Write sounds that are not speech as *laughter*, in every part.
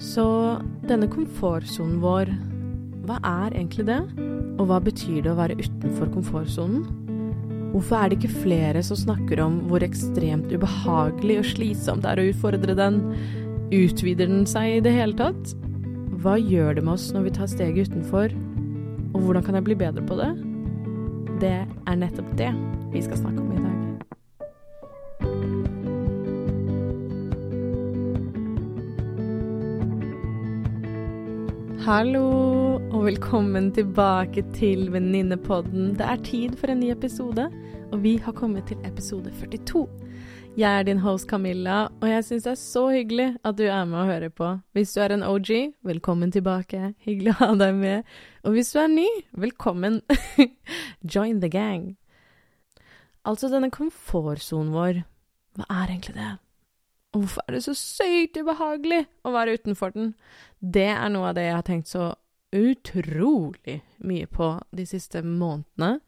Så denne komfortsonen vår, hva er egentlig det? Og hva betyr det å være utenfor komfortsonen? Hvorfor er det ikke flere som snakker om hvor ekstremt ubehagelig og slitsomt det er å utfordre den? Utvider den seg i det hele tatt? Hva gjør det med oss når vi tar steget utenfor? Og hvordan kan jeg bli bedre på det? Det er nettopp det vi skal snakke om i dag. Hallo, og velkommen tilbake til Venninnepodden. Det er tid for en ny episode, og vi har kommet til episode 42. Jeg er din host Camilla, og jeg syns det er så hyggelig at du er med og hører på. Hvis du er en OG, velkommen tilbake. Hyggelig å ha deg med. Og hvis du er ny, velkommen. *laughs* Join the gang. Altså, denne komfortsonen vår, hva er egentlig det? Hvorfor er det så sykt ubehagelig å være utenfor den? Det er noe av det jeg har tenkt så utrolig mye på de siste månedene.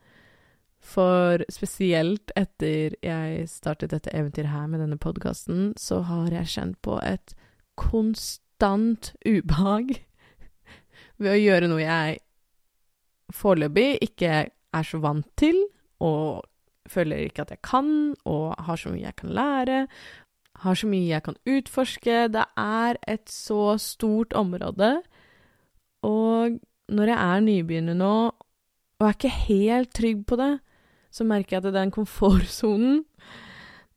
For spesielt etter jeg startet dette eventyret her med denne podkasten, så har jeg kjent på et konstant ubehag *laughs* ved å gjøre noe jeg foreløpig ikke er så vant til, og føler ikke at jeg kan, og har så mye jeg kan lære, har så mye jeg kan utforske. Det er et så stort område. Og når jeg er nybegynner nå, og er ikke helt trygg på det, så merker jeg at den komfortsonen,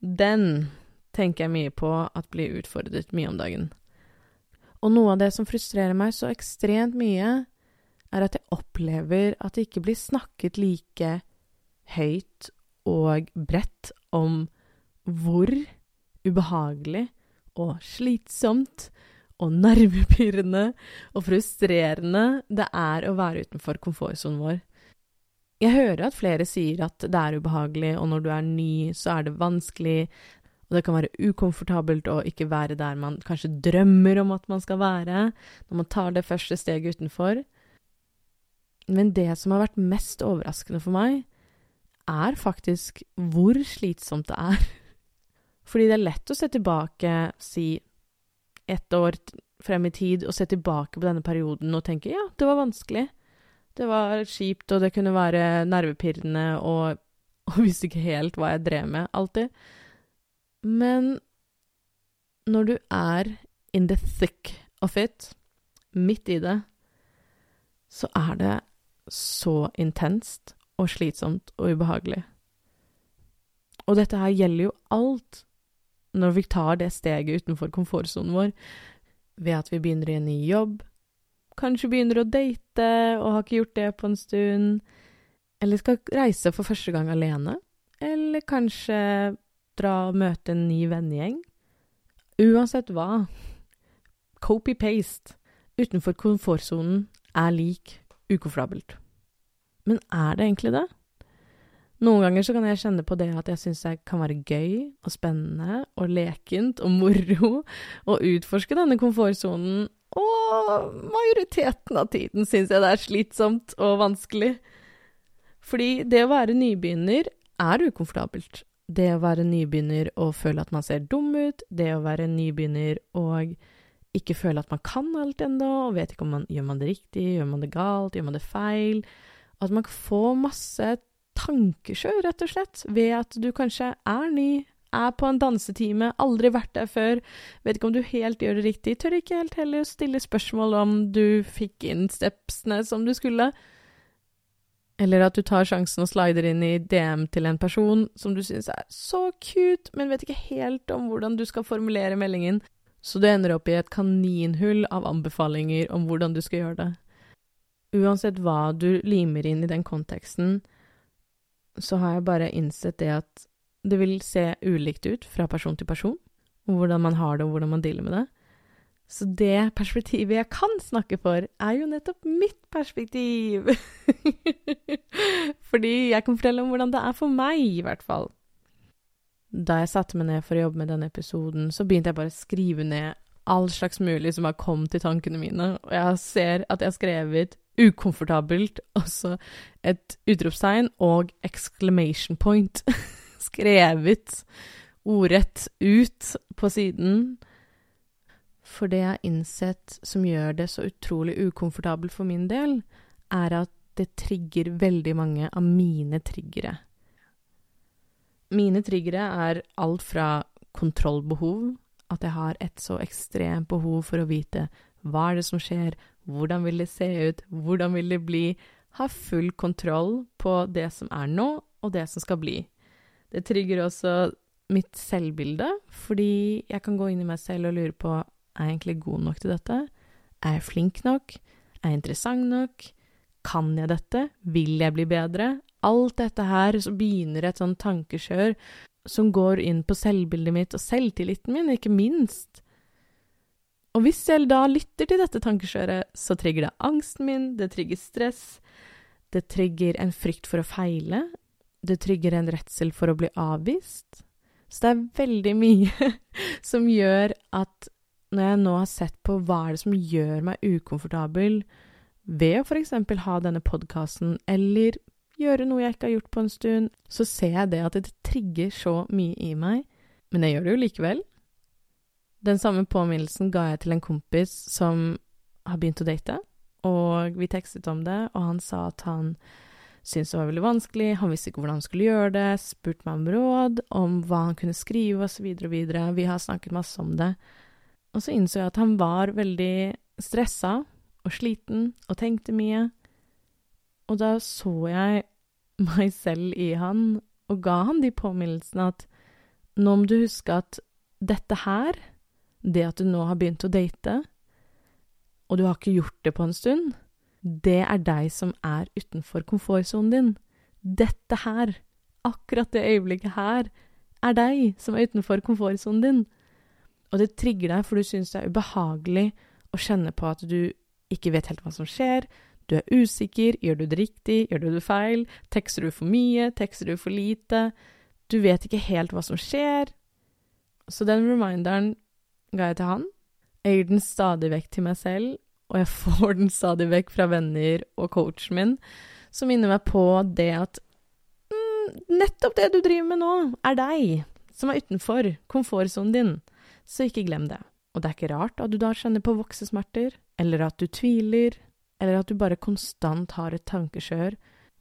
den tenker jeg mye på at blir utfordret mye om dagen. Og noe av det som frustrerer meg så ekstremt mye, er at jeg opplever at det ikke blir snakket like høyt og bredt om hvor ubehagelig og slitsomt og nervepirrende og frustrerende det er å være utenfor komfortsonen vår. Jeg hører at flere sier at det er ubehagelig, og når du er ny, så er det vanskelig, og det kan være ukomfortabelt å ikke være der man kanskje drømmer om at man skal være, når man tar det første steget utenfor. Men det som har vært mest overraskende for meg, er faktisk hvor slitsomt det er. Fordi det er lett å se tilbake, si ett år frem i tid, og se tilbake på denne perioden og tenke ja, det var vanskelig. Det var kjipt, og det kunne være nervepirrende, og, *laughs* og visste ikke helt hva jeg drev med, alltid. Men når du er in the thick of it, midt i det, så er det så intenst og slitsomt og ubehagelig. Og dette her gjelder jo alt når vi tar det steget utenfor komfortsonen vår, ved at vi begynner i en ny jobb, kanskje begynner å date og har ikke gjort det på en stund, eller skal reise for første gang alene, eller kanskje dra og møte en ny vennegjeng. Uansett hva, copy-paste utenfor komfortsonen er lik ukomfortabelt. Men er det egentlig det? Noen ganger så kan jeg kjenne på det at jeg syns det kan være gøy og spennende og lekent og moro å utforske denne komfortsonen, og majoriteten av tiden syns jeg det er slitsomt og vanskelig. Fordi det å være nybegynner er ukomfortabelt. Det å være nybegynner og føle at man ser dum ut, det å være nybegynner og ikke føle at man kan alt ennå, og vet ikke om man gjør man det riktig, gjør man det galt, gjør man det feil At man får masse tankesjø, rett og slett, ved at du kanskje er ny, er på en dansetime, aldri vært der før, vet ikke om du helt gjør det riktig, tør ikke helt heller stille spørsmål om du fikk inn stepsene som du skulle. Eller at du tar sjansen og slider inn i DM til en person som du syns er så cute, men vet ikke helt om hvordan du skal formulere meldingen, så du ender opp i et kaninhull av anbefalinger om hvordan du skal gjøre det. Uansett hva du limer inn i den konteksten, så har jeg bare innsett det at det vil se ulikt ut fra person til person, hvordan man har det og hvordan man dealer med det. Så det perspektivet jeg kan snakke for, er jo nettopp mitt perspektiv. *laughs* Fordi jeg kan fortelle om hvordan det er for meg, i hvert fall. Da jeg satte meg ned for å jobbe med denne episoden, så begynte jeg bare å skrive ned all slags mulig som har kommet til tankene mine, og jeg ser at jeg har skrevet ukomfortabelt, også et utropstegn og exclamation point *laughs* skrevet ordrett ut på siden. For det jeg har innsett som gjør det så utrolig ukomfortabelt for min del, er at det trigger veldig mange av mine triggere. Mine triggere er alt fra kontrollbehov, at jeg har et så ekstremt behov for å vite hva er det som skjer, hvordan vil det se ut, hvordan vil det bli, ha full kontroll på det som er nå, og det som skal bli. Det trigger også mitt selvbilde, fordi jeg kan gå inn i meg selv og lure på er jeg egentlig god nok til dette? Er jeg flink nok? Er jeg interessant nok? Kan jeg dette? Vil jeg bli bedre? Alt dette her, så begynner et sånn tankekjør som går inn på selvbildet mitt og selvtilliten min, ikke minst. Og hvis jeg da lytter til dette tankekjøret, så trigger det angsten min, det trigger stress, det trigger en frykt for å feile, det trigger en redsel for å bli avvist. Så det er veldig mye *laughs* som gjør at når jeg nå har sett på hva er det som gjør meg ukomfortabel ved å f.eks. ha denne podkasten, eller gjøre noe jeg ikke har gjort på en stund, så ser jeg det at det trigger så mye i meg, men jeg gjør det jo likevel. Den samme påminnelsen ga jeg til en kompis som har begynt å date, og vi tekstet om det, og han sa at han syntes det var veldig vanskelig, han visste ikke hvordan han skulle gjøre det, spurte meg om råd, om hva han kunne skrive, og så og videre, vi har snakket masse om det. Og så innså jeg at han var veldig stressa og sliten og tenkte mye. Og da så jeg meg selv i han og ga han de påminnelsene at nå må du huske at dette her, det at du nå har begynt å date, og du har ikke gjort det på en stund, det er deg som er utenfor komfortsonen din. Dette her, akkurat det øyeblikket her, er deg som er utenfor komfortsonen din. Og det trigger deg, for du syns det er ubehagelig å kjenne på at du ikke vet helt hva som skjer, du er usikker, gjør du det riktig, gjør du det feil, tekster du for mye, tekster du for lite, du vet ikke helt hva som skjer. Så den reminderen ga jeg til han. Jeg gir den stadig vekk til meg selv, og jeg *laughs* får den stadig vekk fra venner og coachen min, som minner meg på det at mm, nettopp det du driver med nå, er deg, som er utenfor komfortsonen din så ikke glem det. Og det er ikke rart at du da kjenner på voksesmerter, eller at du tviler, eller at du bare konstant har et tankeskjør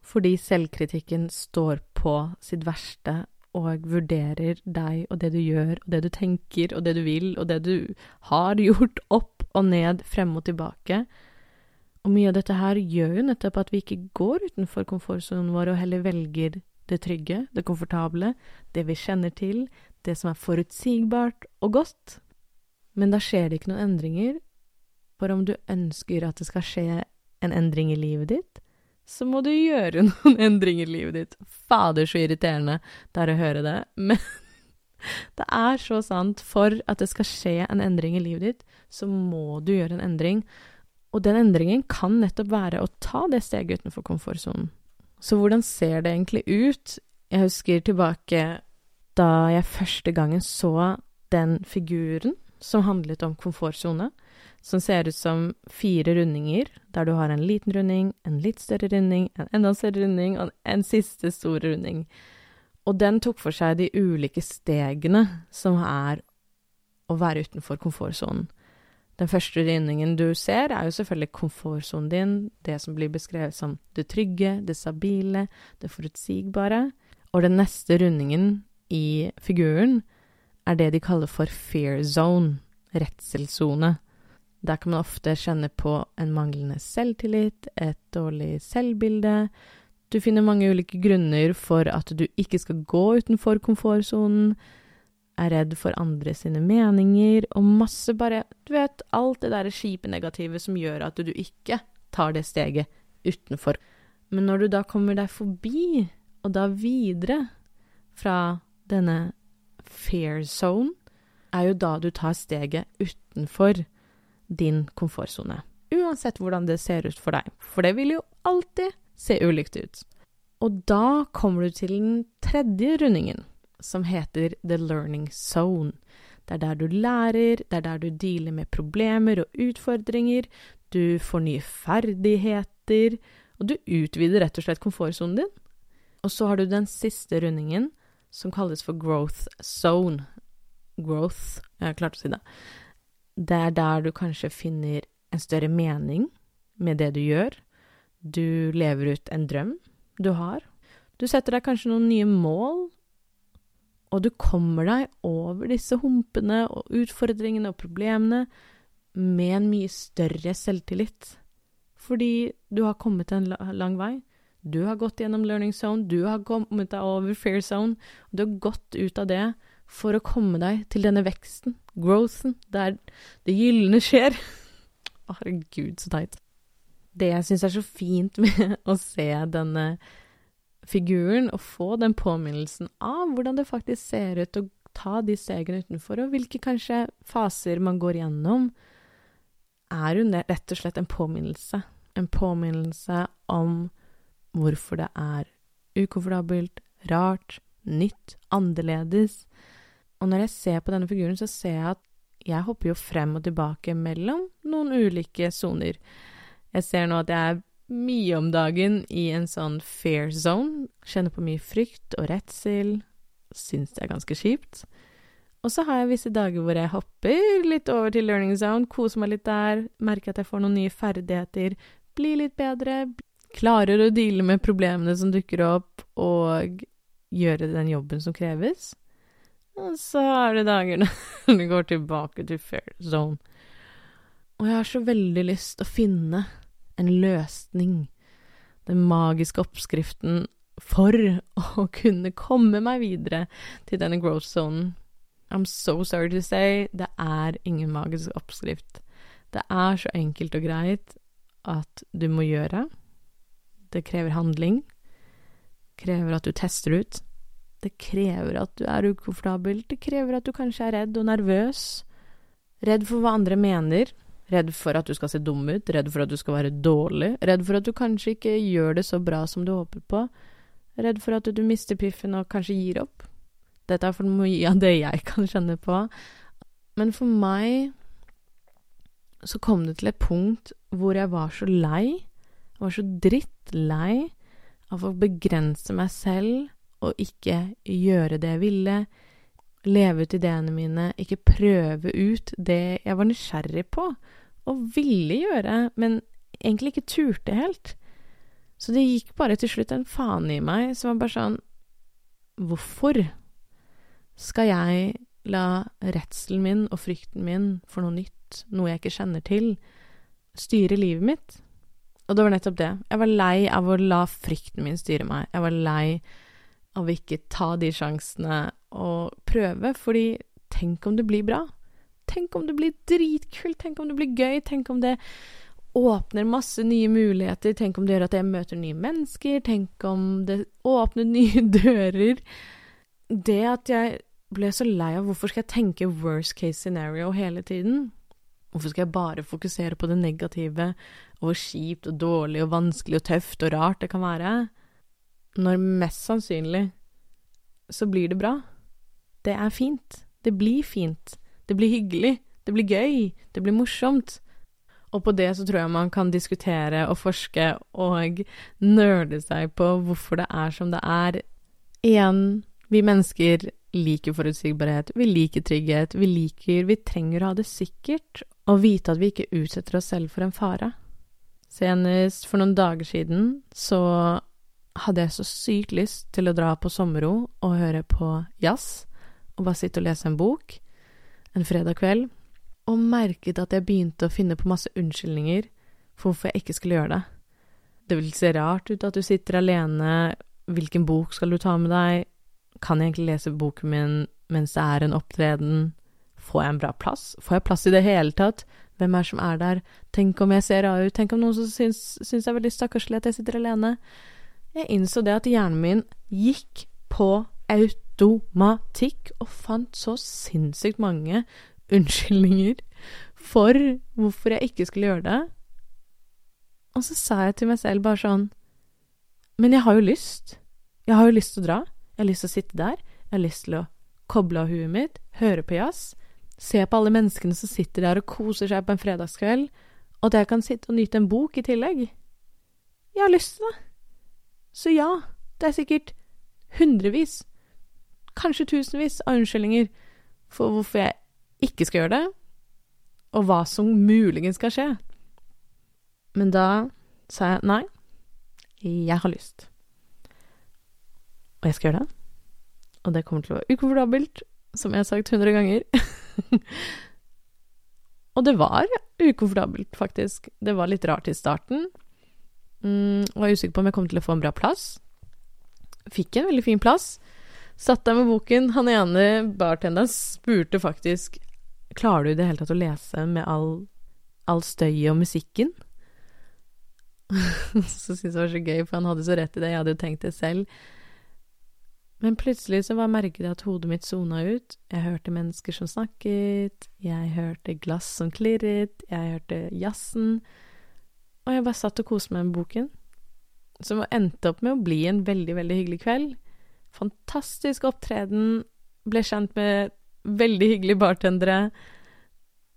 fordi selvkritikken står på sitt verste og vurderer deg og det du gjør, og det du tenker, og det du vil, og det du har gjort, opp og ned, frem og tilbake. Og mye av dette her gjør jo nettopp at vi ikke går utenfor komfortsonen vår og heller velger det trygge, det komfortable, det vi kjenner til, det som er forutsigbart og godt. Men da skjer det ikke noen endringer, for om du ønsker at det skal skje en endring i livet ditt, så må du gjøre *laughs* noen endringer i livet ditt. Fader, så irriterende det er å høre det, *laughs* men det er så sant. For at det skal skje en endring i livet ditt, så må du gjøre en endring. Og den endringen kan nettopp være å ta det steget utenfor komfortsonen. Så hvordan ser det egentlig ut? Jeg husker tilbake da jeg første gangen så den figuren som handlet om komfortsone, som ser ut som fire rundinger, der du har en liten runding, en litt større runding, en enda større runding og en siste store runding. Og den tok for seg de ulike stegene som er å være utenfor komfortsonen. Den første rundingen du ser, er jo selvfølgelig komfortsonen din, det som blir beskrevet som det trygge, det stabile, det forutsigbare. Og den neste rundingen i figuren, er det de kaller for fear zone, redselssone. Der kan man ofte kjenne på en manglende selvtillit, et dårlig selvbilde. Du finner mange ulike grunner for at du ikke skal gå utenfor komfortsonen, er redd for andre sine meninger, og masse bare Du vet, alt det derre kjipe negative som gjør at du ikke tar det steget utenfor. Men når du da kommer deg forbi, og da videre fra denne fair zone, er jo da du tar steget utenfor din komfortsone. Uansett hvordan det ser ut for deg, for det vil jo alltid se ulikt ut. Og da kommer du til den tredje rundingen, som heter the learning zone. Det er der du lærer, det er der du dealer med problemer og utfordringer, du får nye ferdigheter, og du utvider rett og slett komfortsonen din. Og så har du den siste rundingen, som kalles for growth zone. Growth Jeg klarte å si det. Det er der du kanskje finner en større mening med det du gjør. Du lever ut en drøm du har. Du setter deg kanskje noen nye mål, og du kommer deg over disse humpene og utfordringene og problemene med en mye større selvtillit. Fordi du har kommet en lang vei. Du har gått gjennom learning zone, du har kommet deg over fair zone, og du har gått ut av det for å komme deg til denne veksten, growthen, der det gylne skjer. *laughs* Herregud, så teit. Det jeg syns er så fint med *laughs* å se denne figuren, og få den påminnelsen av hvordan det faktisk ser ut å ta de stegene utenfor, og hvilke kanskje faser man går gjennom, er jo rett og slett en påminnelse. En påminnelse om hvorfor det er ukomfortabelt, rart, nytt, annerledes. Og når jeg ser på denne figuren, så ser jeg at jeg hopper jo frem og tilbake mellom noen ulike soner. Jeg ser nå at jeg er mye om dagen i en sånn fair zone, kjenner på mye frykt og redsel, syns det er ganske kjipt. Og så har jeg visse dager hvor jeg hopper litt over til learning zone, koser meg litt der, merker at jeg får noen nye ferdigheter, blir litt bedre, klarer å deale med problemene som dukker opp, og gjøre den jobben som kreves. Og så er det dager når *laughs* det går tilbake til fair zone. Og jeg har så veldig lyst til å finne en løsning, den magiske oppskriften for *laughs* å kunne komme meg videre til denne growth zonen I'm so sorry to say, det er ingen magisk oppskrift. Det er så enkelt og greit at du må gjøre. Det krever handling. Krever at du tester ut. Det krever at du er ukomfortabel. Det krever at du kanskje er redd og nervøs. Redd for hva andre mener. Redd for at du skal se dum ut. Redd for at du skal være dårlig. Redd for at du kanskje ikke gjør det så bra som du håper på. Redd for at du mister piffen og kanskje gir opp. Dette er for mye av det jeg kan kjenne på. Men for meg så kom det til et punkt hvor jeg var så lei, jeg var så drittlei av å begrense meg selv og ikke gjøre det jeg ville, leve ut ideene mine, ikke prøve ut det jeg var nysgjerrig på og ville gjøre, men egentlig ikke turte helt. Så det gikk bare til slutt en faen i meg som var bare sånn Hvorfor? skal jeg la redselen min og frykten min for noe nytt, noe jeg ikke kjenner til, styre livet mitt? Og det var nettopp det. Jeg var lei av å la frykten min styre meg. Jeg var lei av ikke ta de sjansene og prøve, fordi tenk om det blir bra? Tenk om det blir dritkult? Tenk om det blir gøy? Tenk om det åpner masse nye muligheter? Tenk om det gjør at jeg møter nye mennesker? Tenk om det åpner *laughs* nye dører? det at jeg ble så lei av hvorfor skal jeg tenke worst case scenario hele tiden? Hvorfor skal jeg bare fokusere på det negative og hvor kjipt og dårlig og vanskelig og tøft og rart det kan være? Når mest sannsynlig så blir det bra. Det er fint. Det blir fint. Det blir hyggelig. Det blir gøy. Det blir morsomt. Og på det så tror jeg man kan diskutere og forske og nerde seg på hvorfor det er som det er. Igjen vi mennesker liker forutsigbarhet, vi liker trygghet, vi liker Vi trenger å ha det sikkert og vite at vi ikke utsetter oss selv for en fare. Senest for noen dager siden så hadde jeg så sykt lyst til å dra på sommerro og høre på jazz, og bare sitte og lese en bok en fredag kveld, og merket at jeg begynte å finne på masse unnskyldninger for hvorfor jeg ikke skulle gjøre det. Det vil se rart ut at du sitter alene, hvilken bok skal du ta med deg, kan jeg egentlig lese boken min mens det er en opptreden? Får jeg en bra plass? Får jeg plass i det hele tatt? Hvem er det som er der? Tenk om jeg ser rar ut? Tenk om noen som syns, syns jeg er veldig stakkarslig at jeg sitter alene? Jeg innså det at hjernen min gikk på automatikk og fant så sinnssykt mange unnskyldninger for hvorfor jeg ikke skulle gjøre det. Og så sa jeg til meg selv bare sånn Men jeg har jo lyst. Jeg har jo lyst til å dra. Jeg har lyst til å sitte der. Jeg har lyst til å koble av huet mitt, høre på jazz, se på alle menneskene som sitter der og koser seg på en fredagskveld, og at jeg kan sitte og nyte en bok i tillegg. Jeg har lyst til det. Så ja, det er sikkert hundrevis, kanskje tusenvis av unnskyldninger for hvorfor jeg ikke skal gjøre det, og hva som muligens skal skje. Men da sa jeg nei, jeg har lyst. Og jeg skal gjøre det. Og det kommer til å være ukomfortabelt, som jeg har sagt hundre ganger. *laughs* og det var ukomfortabelt, faktisk. Det var litt rart i starten. Mm, var usikker på om jeg kom til å få en bra plass. Fikk en veldig fin plass. Satt der med boken. Han ene bartenderen spurte faktisk Klarer du i det hele tatt å lese med all, all støyet og musikken? *laughs* så syntes jeg det var så gøy, for han hadde så rett i det. Jeg hadde jo tenkt det selv. Men plutselig så var merket at hodet mitt sona ut. Jeg hørte mennesker som snakket, jeg hørte glass som klirret, jeg hørte jazzen. Og jeg bare satt og koste meg med boken. Som endte opp med å bli en veldig, veldig hyggelig kveld. Fantastisk opptreden. Ble kjent med veldig hyggelige bartendere.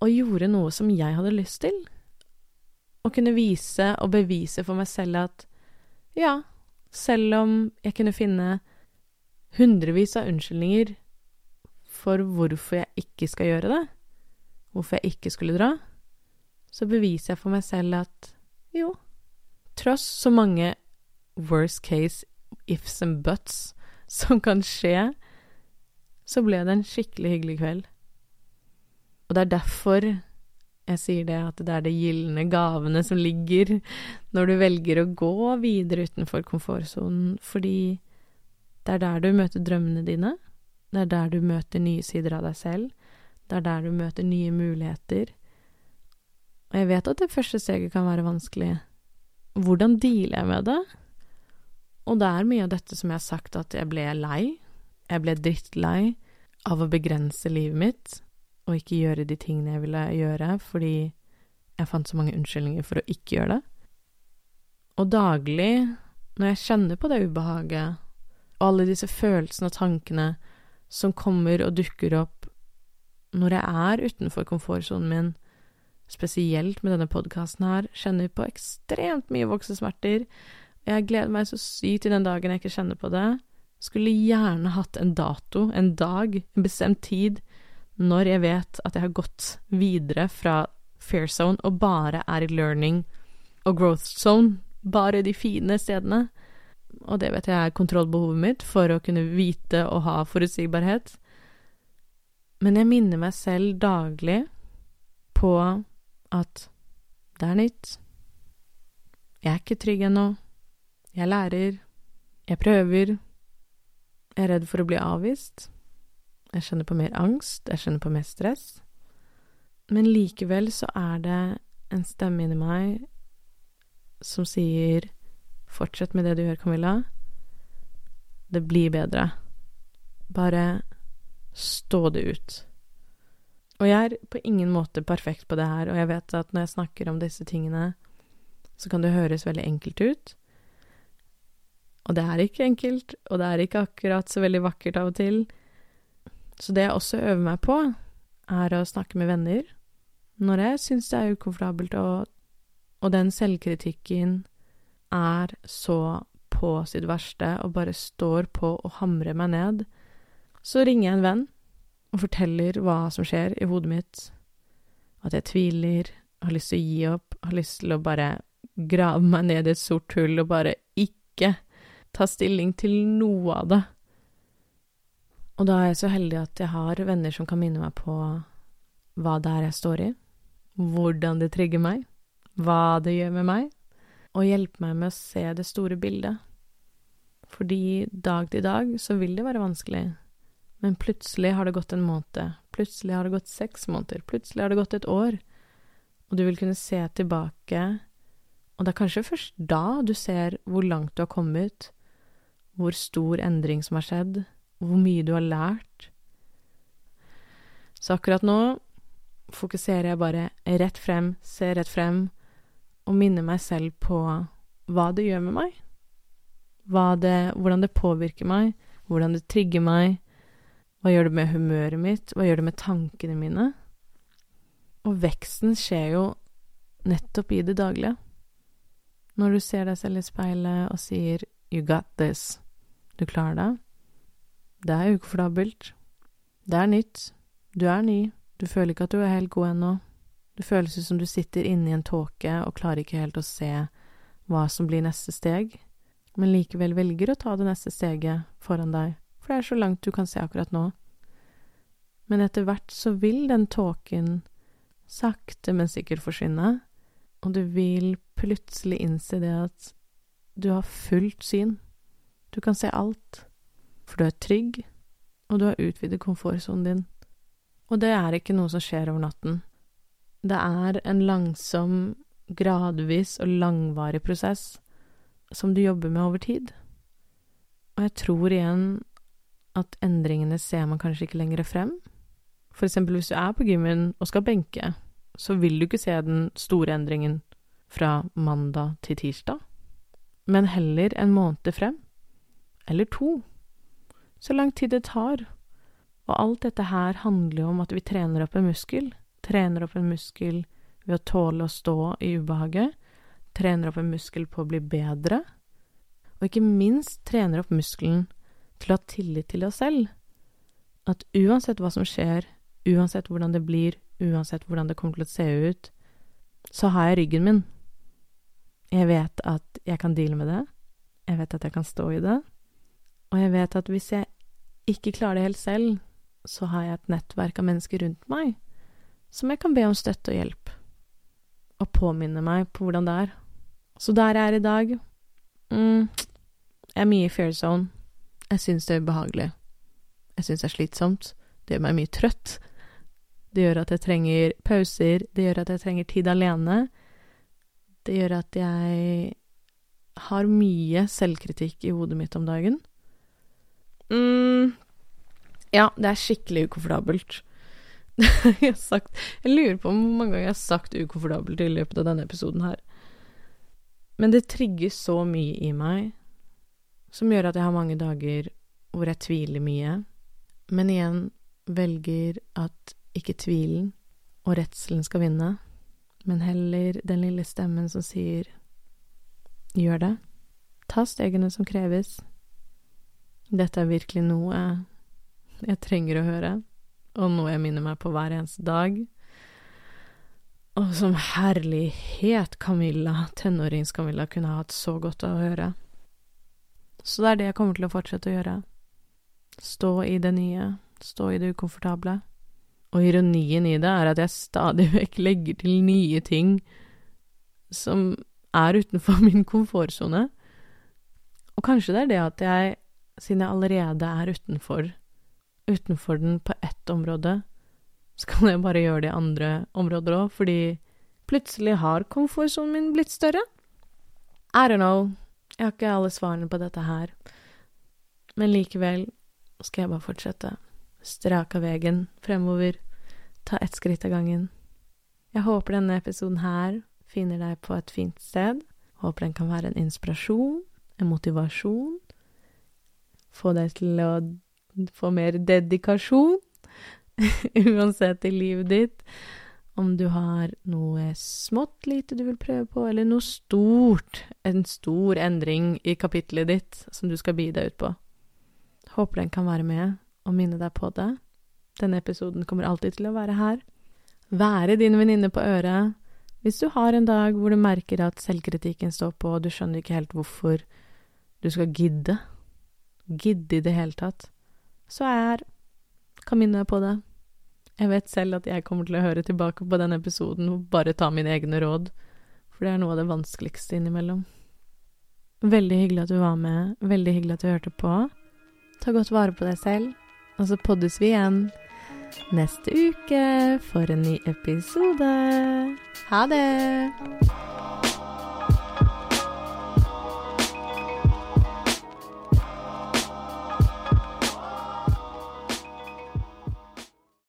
Og gjorde noe som jeg hadde lyst til. Å kunne vise og bevise for meg selv at ja, selv om jeg kunne finne hundrevis av unnskyldninger for hvorfor jeg ikke skal gjøre det, hvorfor jeg ikke skulle dra, så beviser jeg for meg selv at jo, tross så mange worst case ifs and buts som kan skje, så ble det en skikkelig hyggelig kveld. Og det er derfor jeg sier det, at det er de gylne gavene som ligger når du velger å gå videre utenfor komfortsonen, fordi det er der du møter drømmene dine, det er der du møter nye sider av deg selv, det er der du møter nye muligheter. Og jeg vet at det første steget kan være vanskelig. Hvordan dealer jeg med det? Og det er mye av dette som jeg har sagt, at jeg ble lei. Jeg ble drittlei av å begrense livet mitt og ikke gjøre de tingene jeg ville gjøre, fordi jeg fant så mange unnskyldninger for å ikke gjøre det. Og daglig, når jeg kjenner på det ubehaget, og alle disse følelsene og tankene som kommer og dukker opp når jeg er utenfor komfortsonen min, spesielt med denne podkasten her, kjenner på ekstremt mye voksesmerter, jeg gleder meg så sykt til den dagen jeg ikke kjenner på det. Skulle gjerne hatt en dato, en dag, en bestemt tid, når jeg vet at jeg har gått videre fra fair zone og bare er i learning og growth zone. Bare de fine stedene. Og det vet jeg er kontrollbehovet mitt for å kunne vite og ha forutsigbarhet. Men jeg minner meg selv daglig på at det er nytt. Jeg er ikke trygg ennå. Jeg lærer. Jeg prøver. Jeg er redd for å bli avvist. Jeg kjenner på mer angst. Jeg kjenner på mer stress. Men likevel så er det en stemme inni meg som sier Fortsett med det du gjør, Camilla. Det blir bedre. Bare stå det ut. Og jeg er på ingen måte perfekt på det her, og jeg vet at når jeg snakker om disse tingene, så kan det høres veldig enkelt ut. Og det er ikke enkelt, og det er ikke akkurat så veldig vakkert av og til. Så det jeg også øver meg på, er å snakke med venner når jeg syns det er ukomfortabelt, og, og den selvkritikken er så på sitt verste og bare står på og hamrer meg ned, så ringer jeg en venn og forteller hva som skjer i hodet mitt, at jeg tviler, har lyst til å gi opp, har lyst til å bare grave meg ned i et sort hull og bare ikke ta stilling til noe av det. Og da er jeg så heldig at jeg har venner som kan minne meg på hva det er jeg står i, hvordan det trigger meg, hva det gjør med meg, og hjelpe meg med å se det store bildet. Fordi dag til dag så vil det være vanskelig, men plutselig har det gått en måned, plutselig har det gått seks måneder, plutselig har det gått et år, og du vil kunne se tilbake, og det er kanskje først da du ser hvor langt du har kommet, hvor stor endring som har skjedd, hvor mye du har lært. Så akkurat nå fokuserer jeg bare rett frem, ser rett frem, og minner meg selv på hva det gjør med meg. Det, hvordan det påvirker meg, hvordan det trigger meg. Hva gjør det med humøret mitt? Hva gjør det med tankene mine? Og veksten skjer jo nettopp i det daglige. Når du ser deg selv i speilet og sier 'you got this', du klarer det. Det er ukomfortabelt. Det er nytt. Du er ny. Du føler ikke at du er helt god ennå. Det føles ut som du sitter inne i en tåke og klarer ikke helt å se hva som blir neste steg, men likevel velger å ta det neste steget foran deg, for det er så langt du kan se akkurat nå. Men etter hvert så vil den tåken sakte, men sikkert forsvinne, og du vil plutselig innse det at du har fullt syn. Du kan se alt, for du er trygg, og du har utvidet komfortsonen din. Og det er ikke noe som skjer over natten. Det er en langsom, gradvis og langvarig prosess som du jobber med over tid. Og jeg tror igjen at endringene ser man kanskje ikke lenger frem. For eksempel hvis du er på gymmen og skal benke, så vil du ikke se den store endringen fra mandag til tirsdag, men heller en måned frem, eller to, så lang tid det tar. Og alt dette her handler jo om at vi trener opp en muskel, trener opp en muskel ved å tåle å stå i ubehaget, trener opp en muskel på å bli bedre, og ikke minst trener opp muskelen til å ha tillit til oss selv. At uansett hva som skjer, uansett hvordan det blir, uansett hvordan det kommer til å se ut, så har jeg ryggen min. Jeg vet at jeg kan deale med det, jeg vet at jeg kan stå i det, og jeg vet at hvis jeg ikke klarer det helt selv, så har jeg et nettverk av mennesker rundt meg som jeg kan be om støtte og hjelp, og påminne meg på hvordan det er. Så der jeg er i dag mm, Jeg er mye i fair zone. Jeg syns det er ubehagelig. Jeg syns det er slitsomt. Det gjør meg mye trøtt. Det gjør at jeg trenger pauser. Det gjør at jeg trenger tid alene. Det gjør at jeg har mye selvkritikk i hodet mitt om dagen. mm, Ja, det er skikkelig ukomfortabelt. *laughs* jeg, sagt, jeg lurer på hvor mange ganger jeg har sagt ukomfortabelt i løpet av denne episoden her. Men det trigger så mye i meg, som gjør at jeg har mange dager hvor jeg tviler mye, men igjen velger at ikke tvilen og redselen skal vinne, men heller den lille stemmen som sier gjør det, ta stegene som kreves. Dette er virkelig noe jeg trenger å høre og noe jeg minner meg på hver eneste dag. Og som herlighet Camilla, tenårings-Camilla, kunne ha hatt så godt av å høre. Så det er det jeg kommer til å fortsette å gjøre. Stå i det nye, stå i det ukomfortable. Og ironien i det er at jeg stadig vekk legger til nye ting som er utenfor *laughs* min komfortsone. Og kanskje det er det at jeg, siden jeg allerede er utenfor utenfor den på ett område, så kan jeg bare gjøre det i andre områder òg, fordi plutselig har komfortsonen min blitt større. I don't know. Jeg har ikke alle svarene på dette her. Men likevel skal jeg bare fortsette. Strake veien fremover. Ta ett skritt av gangen. Jeg håper denne episoden her finner deg på et fint sted. Håper den kan være en inspirasjon, en motivasjon. Få deg til å få mer dedikasjon, *laughs* uansett i livet ditt. Om du har noe smått lite du vil prøve på, eller noe stort, en stor endring i kapitlet ditt som du skal bi deg ut på. Håper den kan være med og minne deg på det. Denne episoden kommer alltid til å være her. Være din venninne på øret. Hvis du har en dag hvor du merker at selvkritikken står på, og du skjønner ikke helt hvorfor du skal gidde, gidde i det hele tatt, så er Camilla på det. Jeg vet selv at jeg kommer til å høre tilbake på den episoden og bare ta mine egne råd, for det er noe av det vanskeligste innimellom. Veldig hyggelig at du var med, veldig hyggelig at du hørte på. Ta godt vare på deg selv, og så poddes vi igjen neste uke for en ny episode. Ha det!